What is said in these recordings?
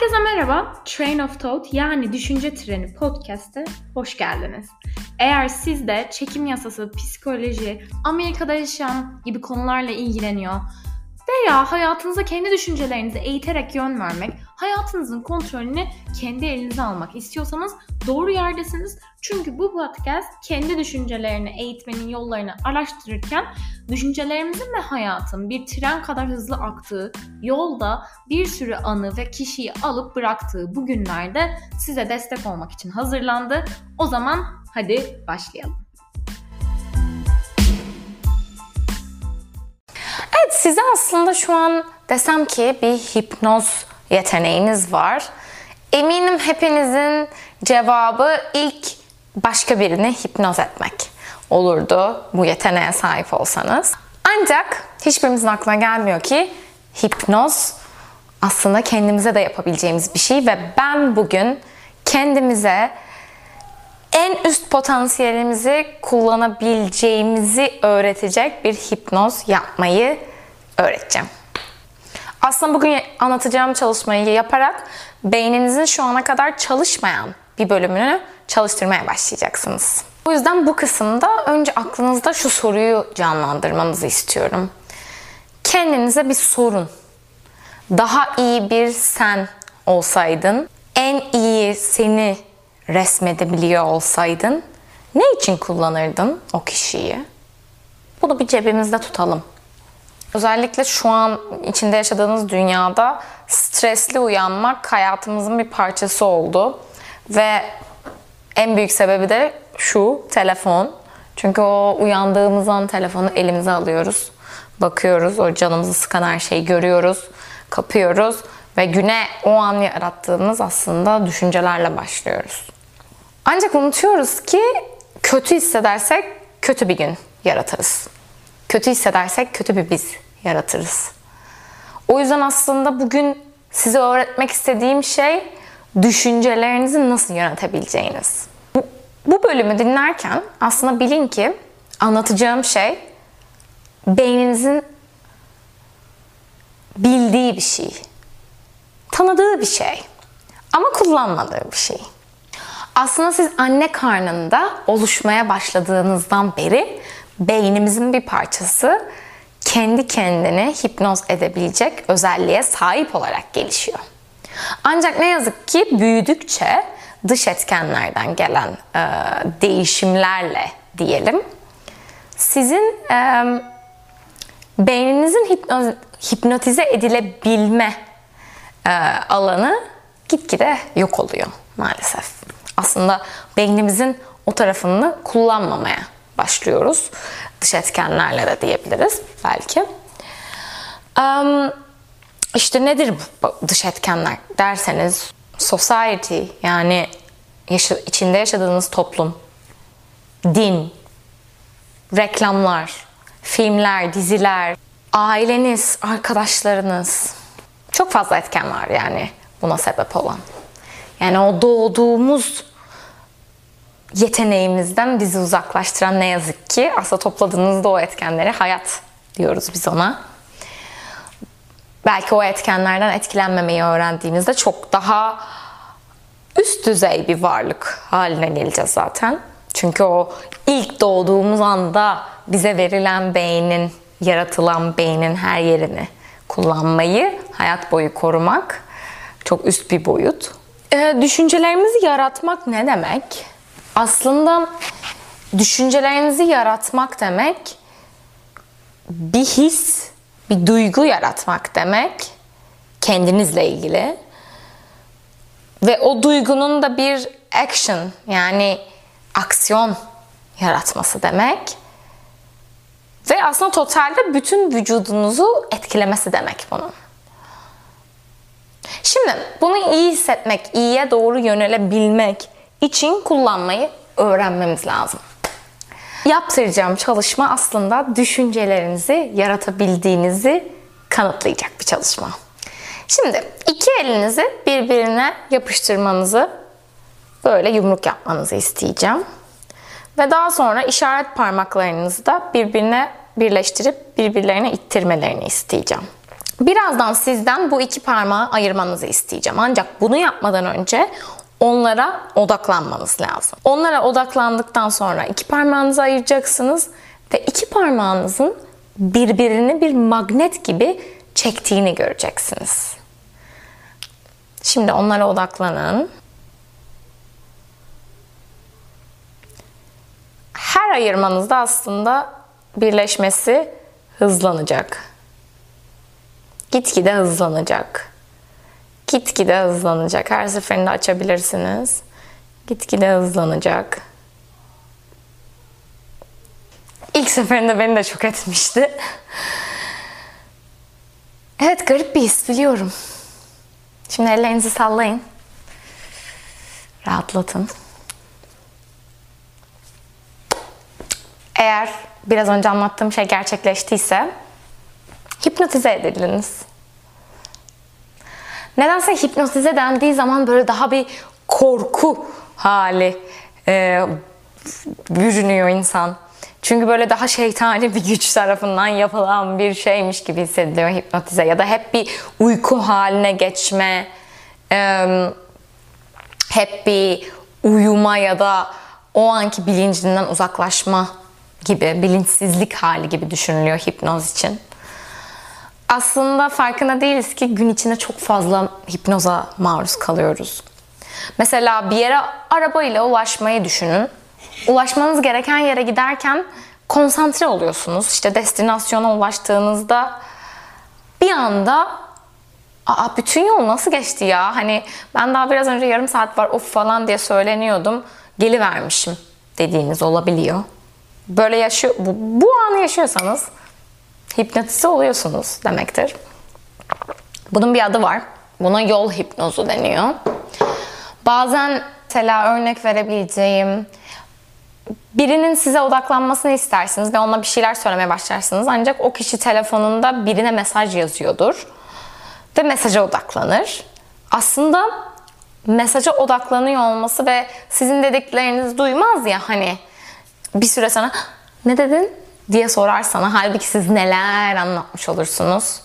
Herkese merhaba. Train of Thought yani Düşünce Treni podcast'e hoş geldiniz. Eğer siz de çekim yasası, psikoloji, Amerika'da yaşayan gibi konularla ilgileniyor veya hayatınıza kendi düşüncelerinizi eğiterek yön vermek, hayatınızın kontrolünü kendi elinize almak istiyorsanız doğru yerdesiniz. Çünkü bu podcast kendi düşüncelerini eğitmenin yollarını araştırırken düşüncelerimizin ve hayatın bir tren kadar hızlı aktığı, yolda bir sürü anı ve kişiyi alıp bıraktığı bu günlerde size destek olmak için hazırlandı. O zaman hadi başlayalım. Evet size aslında şu an desem ki bir hipnoz yeteneğiniz var. Eminim hepinizin cevabı ilk başka birini hipnoz etmek olurdu bu yeteneğe sahip olsanız. Ancak hiçbirimizin aklına gelmiyor ki hipnoz aslında kendimize de yapabileceğimiz bir şey ve ben bugün kendimize en üst potansiyelimizi kullanabileceğimizi öğretecek bir hipnoz yapmayı öğreteceğim. Aslında bugün anlatacağım çalışmayı yaparak beyninizin şu ana kadar çalışmayan bir bölümünü çalıştırmaya başlayacaksınız. O yüzden bu kısımda önce aklınızda şu soruyu canlandırmanızı istiyorum. Kendinize bir sorun. Daha iyi bir sen olsaydın, en iyi seni resmedebiliyor olsaydın ne için kullanırdın o kişiyi? Bunu bir cebimizde tutalım. Özellikle şu an içinde yaşadığınız dünyada stresli uyanmak hayatımızın bir parçası oldu. Ve en büyük sebebi de şu telefon. Çünkü o uyandığımız an telefonu elimize alıyoruz. Bakıyoruz, o canımızı sıkan her şeyi görüyoruz, kapıyoruz ve güne o an yarattığımız aslında düşüncelerle başlıyoruz. Ancak unutuyoruz ki kötü hissedersek kötü bir gün yaratırız. Kötü hissedersek kötü bir biz yaratırız. O yüzden aslında bugün size öğretmek istediğim şey düşüncelerinizi nasıl yönetebileceğiniz. Bu, bu bölümü dinlerken aslında bilin ki anlatacağım şey beyninizin bildiği bir şey. Tanıdığı bir şey. Ama kullanmadığı bir şey. Aslında siz anne karnında oluşmaya başladığınızdan beri beynimizin bir parçası kendi kendini hipnoz edebilecek özelliğe sahip olarak gelişiyor. Ancak ne yazık ki büyüdükçe dış etkenlerden gelen e, değişimlerle diyelim sizin e, beyninizin hipnoz, hipnotize edilebilme e, alanı gitgide yok oluyor maalesef. Aslında beynimizin o tarafını kullanmamaya başlıyoruz. Dış etkenlerle de diyebiliriz belki. İşte nedir bu dış etkenler derseniz society yani yaşa, içinde yaşadığınız toplum, din, reklamlar, filmler, diziler, aileniz, arkadaşlarınız çok fazla etken var yani buna sebep olan. Yani o doğduğumuz yeteneğimizden bizi uzaklaştıran ne yazık ki aslında topladığınızda o etkenleri hayat diyoruz biz ona. Belki o etkenlerden etkilenmemeyi öğrendiğimizde çok daha üst düzey bir varlık haline geleceğiz zaten. Çünkü o ilk doğduğumuz anda bize verilen beynin, yaratılan beynin her yerini kullanmayı, hayat boyu korumak çok üst bir boyut. Ee, düşüncelerimizi yaratmak ne demek? Aslında düşüncelerinizi yaratmak demek bir his, bir duygu yaratmak demek kendinizle ilgili. Ve o duygunun da bir action yani aksiyon yaratması demek. Ve aslında totalde bütün vücudunuzu etkilemesi demek bunun. Şimdi bunu iyi hissetmek, iyiye doğru yönelebilmek için kullanmayı öğrenmemiz lazım. Yaptıracağım çalışma aslında düşüncelerinizi yaratabildiğinizi kanıtlayacak bir çalışma. Şimdi iki elinizi birbirine yapıştırmanızı böyle yumruk yapmanızı isteyeceğim. Ve daha sonra işaret parmaklarınızı da birbirine birleştirip birbirlerine ittirmelerini isteyeceğim. Birazdan sizden bu iki parmağı ayırmanızı isteyeceğim. Ancak bunu yapmadan önce onlara odaklanmanız lazım. Onlara odaklandıktan sonra iki parmağınızı ayıracaksınız ve iki parmağınızın birbirini bir magnet gibi çektiğini göreceksiniz. Şimdi onlara odaklanın. Her ayırmanızda aslında birleşmesi hızlanacak. Gitgide hızlanacak. Gitgide hızlanacak. Her seferinde açabilirsiniz. Gitgide hızlanacak. İlk seferinde beni de çok etmişti. Evet garip bir his biliyorum. Şimdi ellerinizi sallayın. Rahatlatın. Eğer biraz önce anlattığım şey gerçekleştiyse hipnotize edildiniz. Nedense hipnotize dendiği zaman böyle daha bir korku hali e, bürünüyor insan. Çünkü böyle daha şeytani bir güç tarafından yapılan bir şeymiş gibi hissediliyor hipnotize. Ya da hep bir uyku haline geçme, e, hep bir uyuma ya da o anki bilincinden uzaklaşma gibi, bilinçsizlik hali gibi düşünülüyor hipnoz için. Aslında farkında değiliz ki gün içinde çok fazla hipnoza maruz kalıyoruz. Mesela bir yere arabayla ulaşmayı düşünün. Ulaşmanız gereken yere giderken konsantre oluyorsunuz. İşte destinasyona ulaştığınızda bir anda Aa, bütün yol nasıl geçti ya? Hani ben daha biraz önce yarım saat var of falan diye söyleniyordum. Gelivermişim dediğiniz olabiliyor. Böyle yaşıyor, bu, bu anı yaşıyorsanız hipnotize oluyorsunuz demektir. Bunun bir adı var. Buna yol hipnozu deniyor. Bazen mesela örnek verebileceğim birinin size odaklanmasını istersiniz ve ona bir şeyler söylemeye başlarsınız. Ancak o kişi telefonunda birine mesaj yazıyordur ve mesaja odaklanır. Aslında mesaja odaklanıyor olması ve sizin dediklerinizi duymaz ya hani bir süre sonra ne dedin diye sorar sana. Halbuki siz neler anlatmış olursunuz.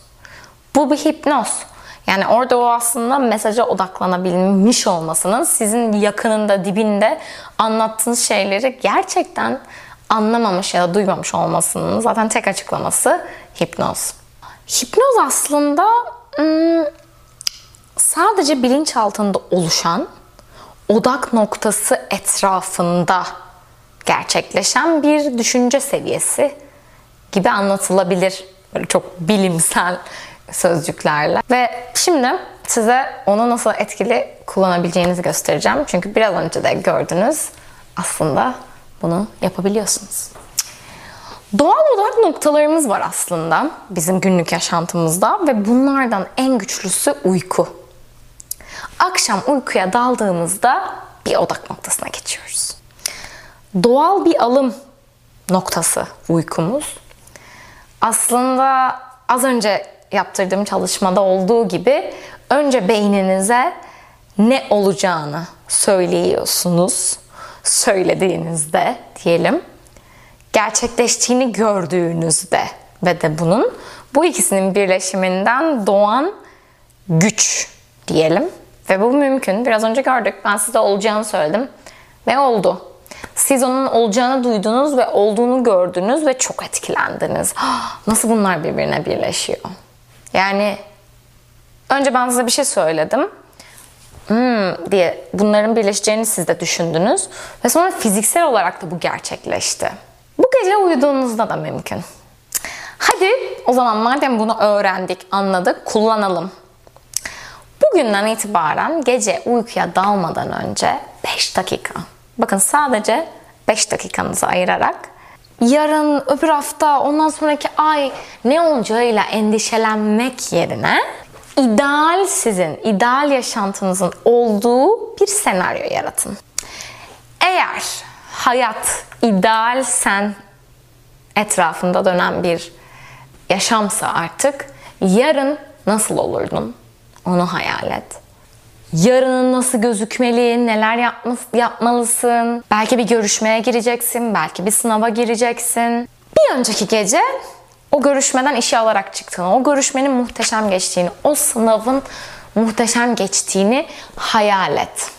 Bu bir hipnoz. Yani orada o aslında mesaja odaklanabilmiş olmasının sizin yakınında, dibinde anlattığınız şeyleri gerçekten anlamamış ya da duymamış olmasının zaten tek açıklaması hipnoz. Hipnoz aslında sadece bilinç altında oluşan odak noktası etrafında gerçekleşen bir düşünce seviyesi gibi anlatılabilir. Böyle çok bilimsel sözcüklerle. Ve şimdi size onu nasıl etkili kullanabileceğinizi göstereceğim. Çünkü biraz önce de gördünüz. Aslında bunu yapabiliyorsunuz. Doğal odak noktalarımız var aslında bizim günlük yaşantımızda ve bunlardan en güçlüsü uyku. Akşam uykuya daldığımızda bir odak noktasına geçiyoruz. Doğal bir alım noktası uykumuz. Aslında az önce yaptırdığım çalışmada olduğu gibi önce beyninize ne olacağını söylüyorsunuz. Söylediğinizde diyelim gerçekleştiğini gördüğünüzde ve de bunun bu ikisinin birleşiminden doğan güç diyelim. Ve bu mümkün. Biraz önce gördük. Ben size olacağını söyledim. Ve oldu. Siz onun olacağını duydunuz ve olduğunu gördünüz ve çok etkilendiniz. Nasıl bunlar birbirine birleşiyor? Yani önce ben size bir şey söyledim. Hmm, diye bunların birleşeceğini siz de düşündünüz. Ve sonra fiziksel olarak da bu gerçekleşti. Bu gece uyuduğunuzda da mümkün. Hadi o zaman madem bunu öğrendik, anladık, kullanalım. Bugünden itibaren gece uykuya dalmadan önce 5 dakika. Bakın sadece 5 dakikanızı ayırarak yarın, öbür hafta, ondan sonraki ay ne olacağıyla endişelenmek yerine ideal sizin, ideal yaşantınızın olduğu bir senaryo yaratın. Eğer hayat ideal sen etrafında dönen bir yaşamsa artık yarın nasıl olurdun? Onu hayal et. Yarının nasıl gözükmeli, neler yapma, yapmalısın. Belki bir görüşmeye gireceksin, belki bir sınava gireceksin. Bir önceki gece o görüşmeden işe alarak çıktığını, o görüşmenin muhteşem geçtiğini, o sınavın muhteşem geçtiğini hayal et.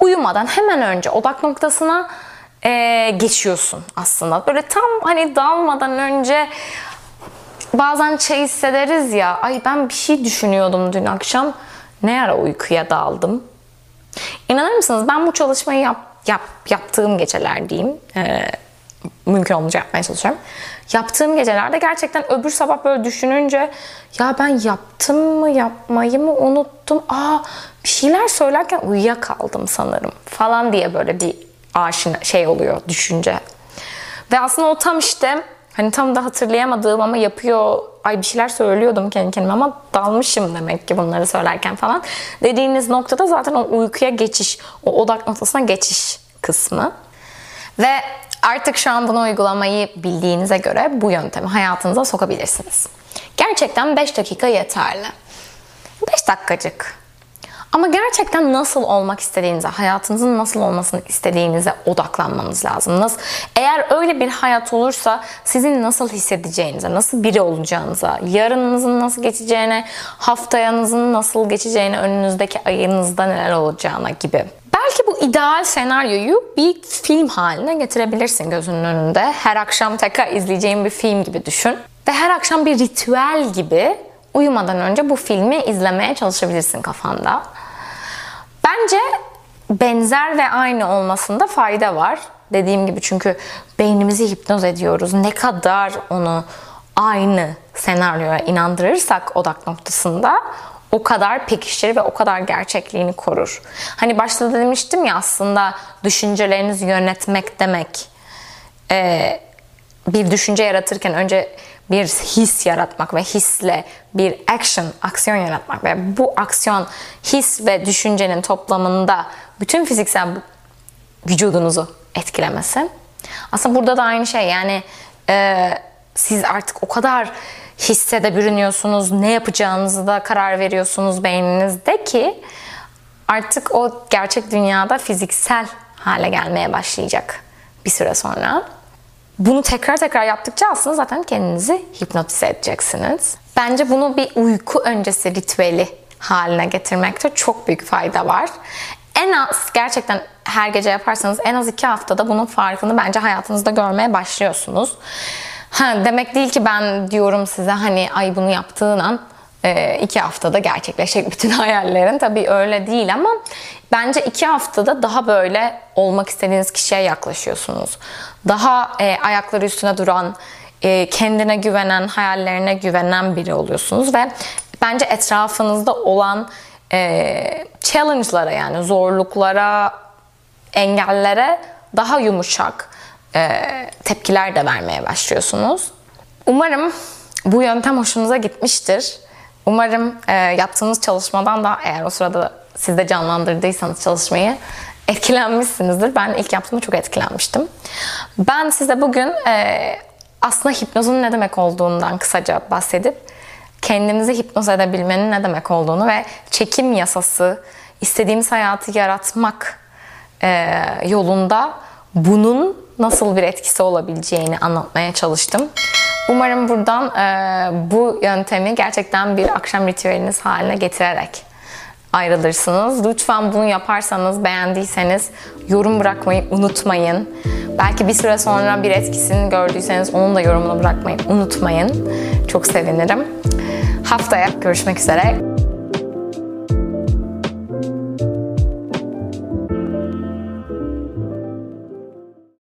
Uyumadan hemen önce odak noktasına e, geçiyorsun aslında. Böyle tam hani dalmadan önce bazen şey hissederiz ya, ay ben bir şey düşünüyordum dün akşam, ne ara uykuya daldım. İnanır mısınız ben bu çalışmayı yap, yap, yaptığım geceler diyeyim. E, mümkün olunca yapmaya çalışıyorum. Yaptığım gecelerde gerçekten öbür sabah böyle düşününce ya ben yaptım mı yapmayı mı unuttum. Aa bir şeyler söylerken uyuyakaldım sanırım falan diye böyle bir aşina şey oluyor düşünce. Ve aslında o tam işte hani tam da hatırlayamadığım ama yapıyor ay bir şeyler söylüyordum kendi kendime ama dalmışım demek ki bunları söylerken falan. Dediğiniz noktada zaten o uykuya geçiş, o odak noktasına geçiş kısmı. Ve artık şu an bunu uygulamayı bildiğinize göre bu yöntemi hayatınıza sokabilirsiniz. Gerçekten 5 dakika yeterli. 5 dakikacık. Ama gerçekten nasıl olmak istediğinize, hayatınızın nasıl olmasını istediğinize odaklanmanız lazım. Nasıl, eğer öyle bir hayat olursa sizin nasıl hissedeceğinize, nasıl biri olacağınıza, yarınınızın nasıl geçeceğine, haftayanızın nasıl geçeceğine, önünüzdeki ayınızda neler olacağına gibi. Belki bu ideal senaryoyu bir film haline getirebilirsin gözünün önünde. Her akşam tekrar izleyeceğin bir film gibi düşün. Ve her akşam bir ritüel gibi uyumadan önce bu filmi izlemeye çalışabilirsin kafanda. Bence benzer ve aynı olmasında fayda var. Dediğim gibi çünkü beynimizi hipnoz ediyoruz. Ne kadar onu aynı senaryoya inandırırsak odak noktasında o kadar pekişir ve o kadar gerçekliğini korur. Hani başta demiştim ya aslında düşüncelerinizi yönetmek demek. Ee, bir düşünce yaratırken önce bir his yaratmak ve hisle bir action, aksiyon yaratmak ve bu aksiyon his ve düşüncenin toplamında bütün fiziksel vücudunuzu etkilemesi. Aslında burada da aynı şey yani e, siz artık o kadar hisse de bürünüyorsunuz, ne yapacağınızı da karar veriyorsunuz beyninizde ki artık o gerçek dünyada fiziksel hale gelmeye başlayacak bir süre sonra. Bunu tekrar tekrar yaptıkça aslında zaten kendinizi hipnotize edeceksiniz. Bence bunu bir uyku öncesi ritüeli haline getirmekte çok büyük fayda var. En az gerçekten her gece yaparsanız en az iki haftada bunun farkını bence hayatınızda görmeye başlıyorsunuz. Ha, demek değil ki ben diyorum size hani ay bunu yaptığın an e, iki haftada gerçekleşecek bütün hayallerin. Tabii öyle değil ama bence iki haftada daha böyle olmak istediğiniz kişiye yaklaşıyorsunuz. Daha e, ayakları üstüne duran, e, kendine güvenen, hayallerine güvenen biri oluyorsunuz ve bence etrafınızda olan e, challenge'lara yani zorluklara, engellere daha yumuşak e, tepkiler de vermeye başlıyorsunuz. Umarım bu yöntem hoşunuza gitmiştir. Umarım e, yaptığınız çalışmadan da eğer o sırada siz de canlandırdıysanız çalışmayı etkilenmişsinizdir. Ben ilk yaptığımda çok etkilenmiştim. Ben size bugün e, aslında hipnozun ne demek olduğundan kısaca bahsedip kendinizi hipnoz edebilmenin ne demek olduğunu ve çekim yasası, istediğimiz hayatı yaratmak e, yolunda bunun nasıl bir etkisi olabileceğini anlatmaya çalıştım. Umarım buradan e, bu yöntemi gerçekten bir akşam ritüeliniz haline getirerek ayrılırsınız. Lütfen bunu yaparsanız, beğendiyseniz yorum bırakmayı unutmayın. Belki bir süre sonra bir etkisini gördüyseniz onun da yorumunu bırakmayı unutmayın. Çok sevinirim. Haftaya görüşmek üzere.